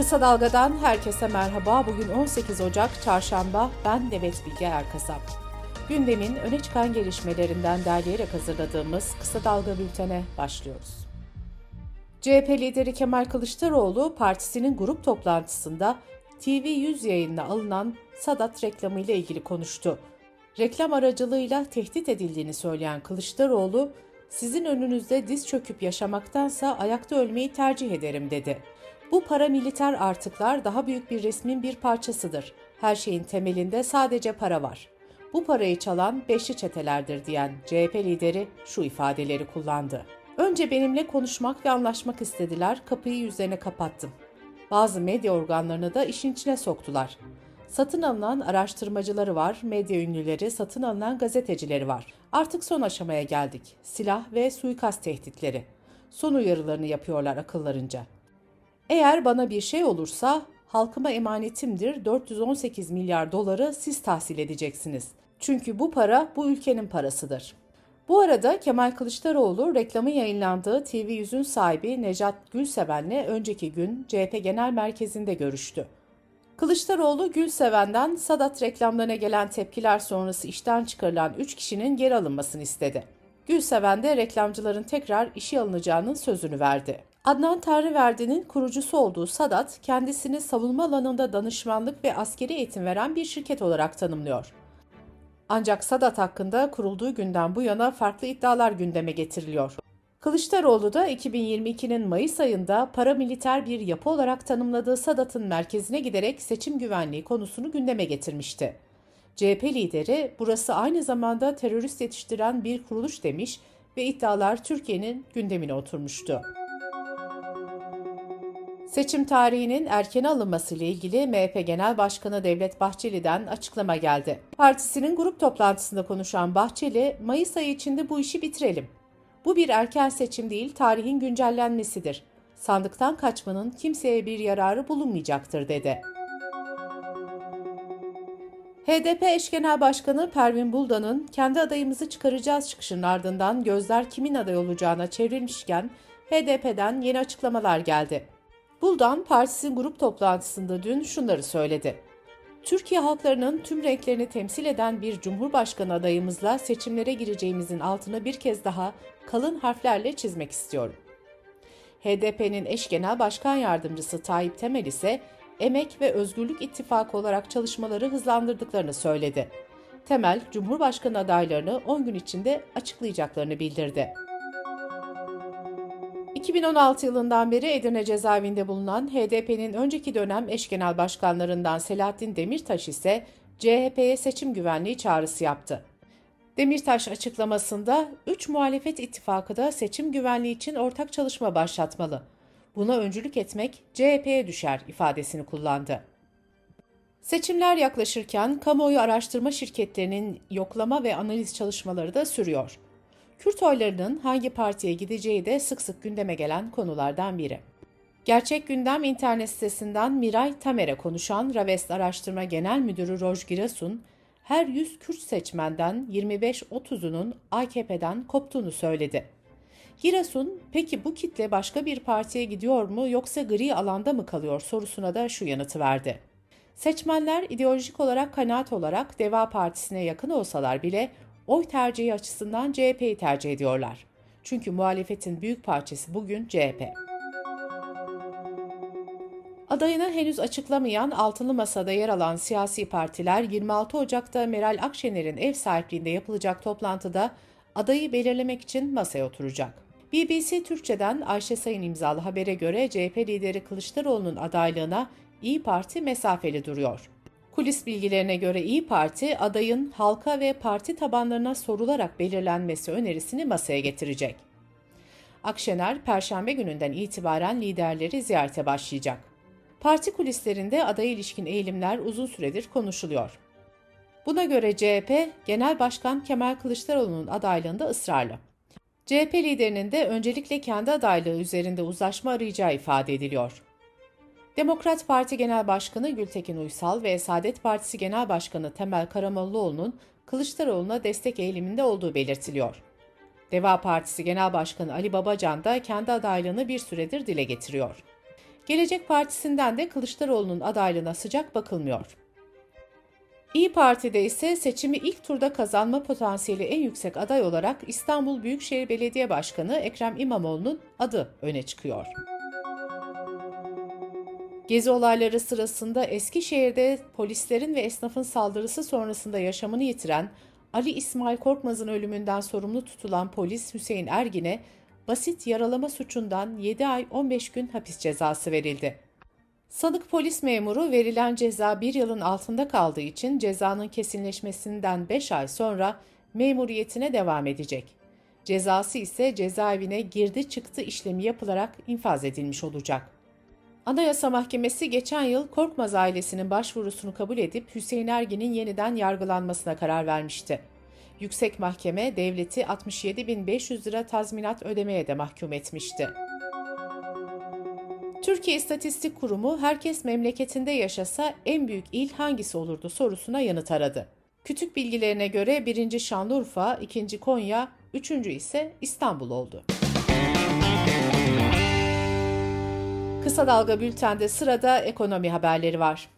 Kısa Dalga'dan herkese merhaba. Bugün 18 Ocak Çarşamba. Ben Demet Bilge Erkasap. Gündemin öne çıkan gelişmelerinden derleyerek hazırladığımız Kısa Dalga bültene başlıyoruz. CHP lideri Kemal Kılıçdaroğlu partisinin grup toplantısında TV100 yayınına alınan Sadat reklamı ile ilgili konuştu. Reklam aracılığıyla tehdit edildiğini söyleyen Kılıçdaroğlu, sizin önünüzde diz çöküp yaşamaktansa ayakta ölmeyi tercih ederim dedi. Bu paramiliter artıklar daha büyük bir resmin bir parçasıdır. Her şeyin temelinde sadece para var. Bu parayı çalan beşli çetelerdir diyen CHP lideri şu ifadeleri kullandı. Önce benimle konuşmak ve anlaşmak istediler, kapıyı yüzlerine kapattım. Bazı medya organlarını da işin içine soktular. Satın alınan araştırmacıları var, medya ünlüleri, satın alınan gazetecileri var. Artık son aşamaya geldik. Silah ve suikast tehditleri. Son uyarılarını yapıyorlar akıllarınca. Eğer bana bir şey olursa halkıma emanetimdir 418 milyar doları siz tahsil edeceksiniz. Çünkü bu para bu ülkenin parasıdır. Bu arada Kemal Kılıçdaroğlu reklamı yayınlandığı TV100'ün sahibi Necat Gülseven'le önceki gün CHP Genel Merkezi'nde görüştü. Kılıçdaroğlu Gülseven'den Sadat reklamlarına gelen tepkiler sonrası işten çıkarılan 3 kişinin geri alınmasını istedi. Gülseven de reklamcıların tekrar işe alınacağının sözünü verdi. Adnan Tanrıverdi'nin kurucusu olduğu Sadat, kendisini savunma alanında danışmanlık ve askeri eğitim veren bir şirket olarak tanımlıyor. Ancak Sadat hakkında kurulduğu günden bu yana farklı iddialar gündeme getiriliyor. Kılıçdaroğlu da 2022'nin Mayıs ayında paramiliter bir yapı olarak tanımladığı Sadat'ın merkezine giderek seçim güvenliği konusunu gündeme getirmişti. CHP lideri burası aynı zamanda terörist yetiştiren bir kuruluş demiş ve iddialar Türkiye'nin gündemine oturmuştu. Seçim tarihinin erken alınması ile ilgili MHP Genel Başkanı Devlet Bahçeli'den açıklama geldi. Partisinin grup toplantısında konuşan Bahçeli, Mayıs ayı içinde bu işi bitirelim. Bu bir erken seçim değil, tarihin güncellenmesidir. Sandıktan kaçmanın kimseye bir yararı bulunmayacaktır dedi. HDP eş genel başkanı Pervin Buldan'ın kendi adayımızı çıkaracağız çıkışının ardından gözler kimin aday olacağına çevrilmişken HDP'den yeni açıklamalar geldi. Buldan partisinin grup toplantısında dün şunları söyledi. Türkiye halklarının tüm renklerini temsil eden bir cumhurbaşkanı adayımızla seçimlere gireceğimizin altını bir kez daha kalın harflerle çizmek istiyorum. HDP'nin eş genel başkan yardımcısı Tayyip Temel ise Emek ve Özgürlük İttifakı olarak çalışmaları hızlandırdıklarını söyledi. Temel, Cumhurbaşkanı adaylarını 10 gün içinde açıklayacaklarını bildirdi. 2016 yılından beri Edirne cezaevinde bulunan HDP'nin önceki dönem eş genel başkanlarından Selahattin Demirtaş ise CHP'ye seçim güvenliği çağrısı yaptı. Demirtaş açıklamasında 3 muhalefet ittifakı da seçim güvenliği için ortak çalışma başlatmalı. Buna öncülük etmek CHP'ye düşer ifadesini kullandı. Seçimler yaklaşırken kamuoyu araştırma şirketlerinin yoklama ve analiz çalışmaları da sürüyor. Kürt oylarının hangi partiye gideceği de sık sık gündeme gelen konulardan biri. Gerçek Gündem internet sitesinden Miray Tamer'e konuşan Ravest Araştırma Genel Müdürü Roj Girasun, her 100 Kürt seçmenden 25-30'unun AKP'den koptuğunu söyledi. Girasun, peki bu kitle başka bir partiye gidiyor mu yoksa gri alanda mı kalıyor sorusuna da şu yanıtı verdi. Seçmenler ideolojik olarak kanaat olarak Deva Partisi'ne yakın olsalar bile oy tercihi açısından CHP'yi tercih ediyorlar. Çünkü muhalefetin büyük parçası bugün CHP. Adayını henüz açıklamayan Altılı Masa'da yer alan siyasi partiler 26 Ocak'ta Meral Akşener'in ev sahipliğinde yapılacak toplantıda adayı belirlemek için masaya oturacak. BBC Türkçe'den Ayşe Sayın imzalı habere göre CHP lideri Kılıçdaroğlu'nun adaylığına İyi Parti mesafeli duruyor. Kulis bilgilerine göre İyi Parti adayın halka ve parti tabanlarına sorularak belirlenmesi önerisini masaya getirecek. Akşener, Perşembe gününden itibaren liderleri ziyarete başlayacak. Parti kulislerinde adaya ilişkin eğilimler uzun süredir konuşuluyor. Buna göre CHP, Genel Başkan Kemal Kılıçdaroğlu'nun adaylığında ısrarlı. CHP liderinin de öncelikle kendi adaylığı üzerinde uzlaşma arayacağı ifade ediliyor. Demokrat Parti Genel Başkanı Gültekin Uysal ve Saadet Partisi Genel Başkanı Temel Karamollaoğlu'nun Kılıçdaroğlu'na destek eğiliminde olduğu belirtiliyor. Deva Partisi Genel Başkanı Ali Babacan da kendi adaylığını bir süredir dile getiriyor. Gelecek Partisi'nden de Kılıçdaroğlu'nun adaylığına sıcak bakılmıyor. İyi Parti'de ise seçimi ilk turda kazanma potansiyeli en yüksek aday olarak İstanbul Büyükşehir Belediye Başkanı Ekrem İmamoğlu'nun adı öne çıkıyor. Gezi olayları sırasında Eskişehir'de polislerin ve esnafın saldırısı sonrasında yaşamını yitiren Ali İsmail Korkmaz'ın ölümünden sorumlu tutulan polis Hüseyin Ergin'e basit yaralama suçundan 7 ay 15 gün hapis cezası verildi. Sanık polis memuru verilen ceza bir yılın altında kaldığı için cezanın kesinleşmesinden 5 ay sonra memuriyetine devam edecek. Cezası ise cezaevine girdi çıktı işlemi yapılarak infaz edilmiş olacak. Anayasa Mahkemesi geçen yıl Korkmaz ailesinin başvurusunu kabul edip Hüseyin Ergin'in yeniden yargılanmasına karar vermişti. Yüksek Mahkeme devleti 67.500 lira tazminat ödemeye de mahkum etmişti. Türkiye İstatistik Kurumu herkes memleketinde yaşasa en büyük il hangisi olurdu sorusuna yanıt aradı. Kütük bilgilerine göre birinci Şanlıurfa, ikinci Konya, üçüncü ise İstanbul oldu. Kısa Dalga Bülten'de sırada ekonomi haberleri var.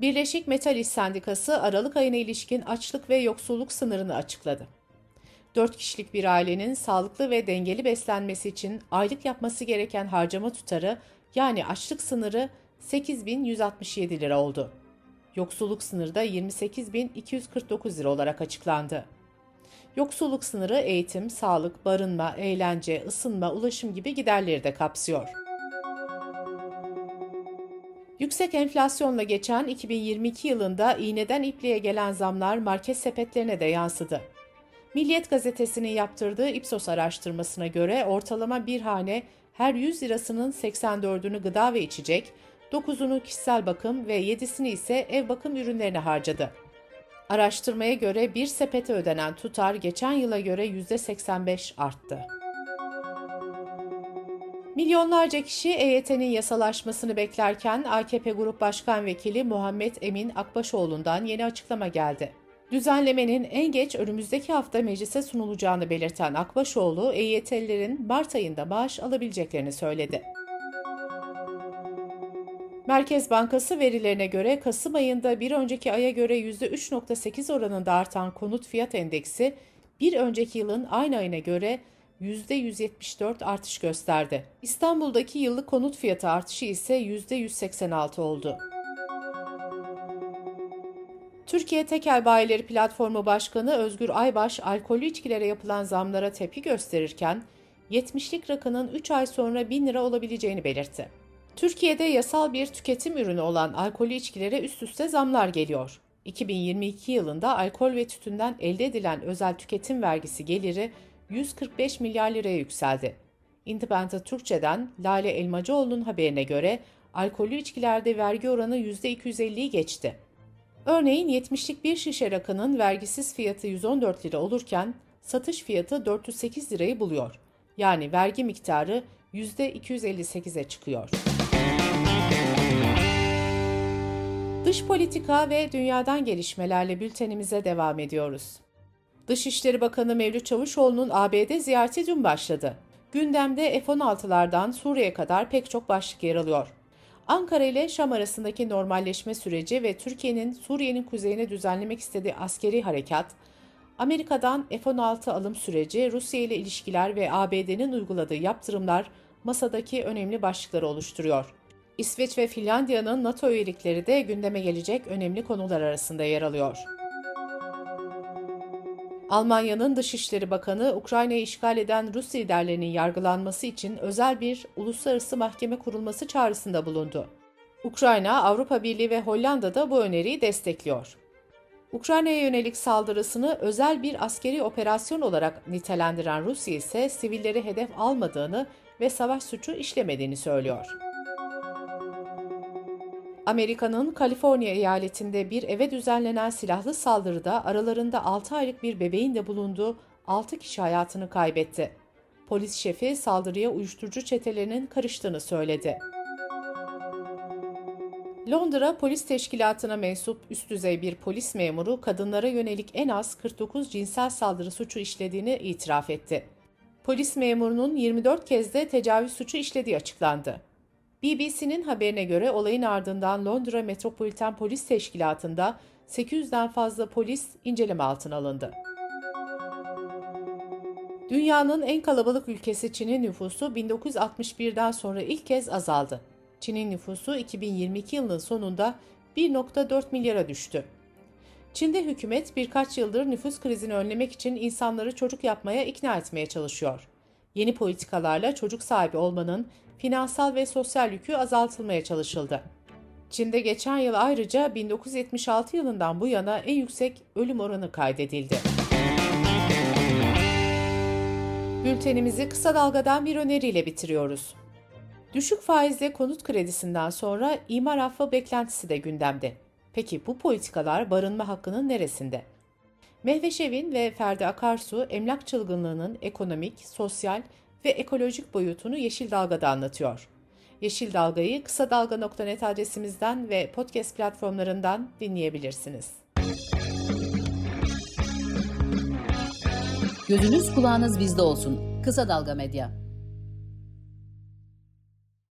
Birleşik Metal İş Sendikası Aralık ayına ilişkin açlık ve yoksulluk sınırını açıkladı. 4 kişilik bir ailenin sağlıklı ve dengeli beslenmesi için aylık yapması gereken harcama tutarı yani açlık sınırı 8167 lira oldu. Yoksulluk sınırı da 28249 lira olarak açıklandı. Yoksulluk sınırı eğitim, sağlık, barınma, eğlence, ısınma, ulaşım gibi giderleri de kapsıyor. Yüksek enflasyonla geçen 2022 yılında iğneden ipliğe gelen zamlar market sepetlerine de yansıdı. Milliyet gazetesinin yaptırdığı Ipsos araştırmasına göre ortalama bir hane her 100 lirasının 84'ünü gıda ve içecek, 9'unu kişisel bakım ve 7'sini ise ev bakım ürünlerine harcadı. Araştırmaya göre bir sepete ödenen tutar geçen yıla göre %85 arttı. Milyonlarca kişi EYT'nin yasalaşmasını beklerken AKP Grup Başkan Vekili Muhammed Emin Akbaşoğlu'ndan yeni açıklama geldi. Düzenlemenin en geç önümüzdeki hafta meclise sunulacağını belirten Akbaşoğlu, EYT'lilerin Mart ayında maaş alabileceklerini söyledi. Merkez Bankası verilerine göre Kasım ayında bir önceki aya göre %3.8 oranında artan konut fiyat endeksi, bir önceki yılın aynı ayına göre %174 artış gösterdi. İstanbul'daki yıllık konut fiyatı artışı ise %186 oldu. Türkiye Tekel Bayileri Platformu Başkanı Özgür Aybaş, alkollü içkilere yapılan zamlara tepki gösterirken, 70'lik rakının 3 ay sonra 1000 lira olabileceğini belirtti. Türkiye'de yasal bir tüketim ürünü olan alkollü içkilere üst üste zamlar geliyor. 2022 yılında alkol ve tütünden elde edilen özel tüketim vergisi geliri 145 milyar liraya yükseldi. Independent Türkçe'den Lale Elmacıoğlu'nun haberine göre alkollü içkilerde vergi oranı %250'yi geçti. Örneğin 70'lik bir şişe rakının vergisiz fiyatı 114 lira olurken satış fiyatı 408 lirayı buluyor. Yani vergi miktarı %258'e çıkıyor. Dış politika ve dünyadan gelişmelerle bültenimize devam ediyoruz. Dışişleri Bakanı Mevlüt Çavuşoğlu'nun ABD ziyareti dün başladı. Gündemde F-16'lardan Suriye kadar pek çok başlık yer alıyor. Ankara ile Şam arasındaki normalleşme süreci ve Türkiye'nin Suriye'nin kuzeyine düzenlemek istediği askeri harekat, Amerika'dan F-16 alım süreci, Rusya ile ilişkiler ve ABD'nin uyguladığı yaptırımlar masadaki önemli başlıkları oluşturuyor. İsveç ve Finlandiya'nın NATO üyelikleri de gündeme gelecek önemli konular arasında yer alıyor. Almanya'nın Dışişleri Bakanı Ukrayna'yı işgal eden Rus liderlerinin yargılanması için özel bir uluslararası mahkeme kurulması çağrısında bulundu. Ukrayna, Avrupa Birliği ve Hollanda da bu öneriyi destekliyor. Ukrayna'ya yönelik saldırısını özel bir askeri operasyon olarak nitelendiren Rusya ise sivilleri hedef almadığını ve savaş suçu işlemediğini söylüyor. Amerika'nın Kaliforniya eyaletinde bir eve düzenlenen silahlı saldırıda aralarında 6 aylık bir bebeğin de bulunduğu 6 kişi hayatını kaybetti. Polis şefi saldırıya uyuşturucu çetelerinin karıştığını söyledi. Londra Polis Teşkilatı'na mensup üst düzey bir polis memuru kadınlara yönelik en az 49 cinsel saldırı suçu işlediğini itiraf etti. Polis memurunun 24 kez de tecavüz suçu işlediği açıklandı. BBC'nin haberine göre olayın ardından Londra Metropoliten Polis Teşkilatı'nda 800'den fazla polis inceleme altına alındı. Dünyanın en kalabalık ülkesi Çin'in nüfusu 1961'den sonra ilk kez azaldı. Çin'in nüfusu 2022 yılının sonunda 1.4 milyara düştü. Çin'de hükümet birkaç yıldır nüfus krizini önlemek için insanları çocuk yapmaya ikna etmeye çalışıyor. Yeni politikalarla çocuk sahibi olmanın finansal ve sosyal yükü azaltılmaya çalışıldı. Çin'de geçen yıl ayrıca 1976 yılından bu yana en yüksek ölüm oranı kaydedildi. Bültenimizi kısa dalgadan bir öneriyle bitiriyoruz. Düşük faizle konut kredisinden sonra imar affı beklentisi de gündemde. Peki bu politikalar barınma hakkının neresinde? Mehveş Evin ve Ferdi Akarsu emlak çılgınlığının ekonomik, sosyal ve ekolojik boyutunu Yeşil Dalga'da anlatıyor. Yeşil Dalga'yı kısa dalga.net adresimizden ve podcast platformlarından dinleyebilirsiniz. Gözünüz kulağınız bizde olsun. Kısa Dalga Medya.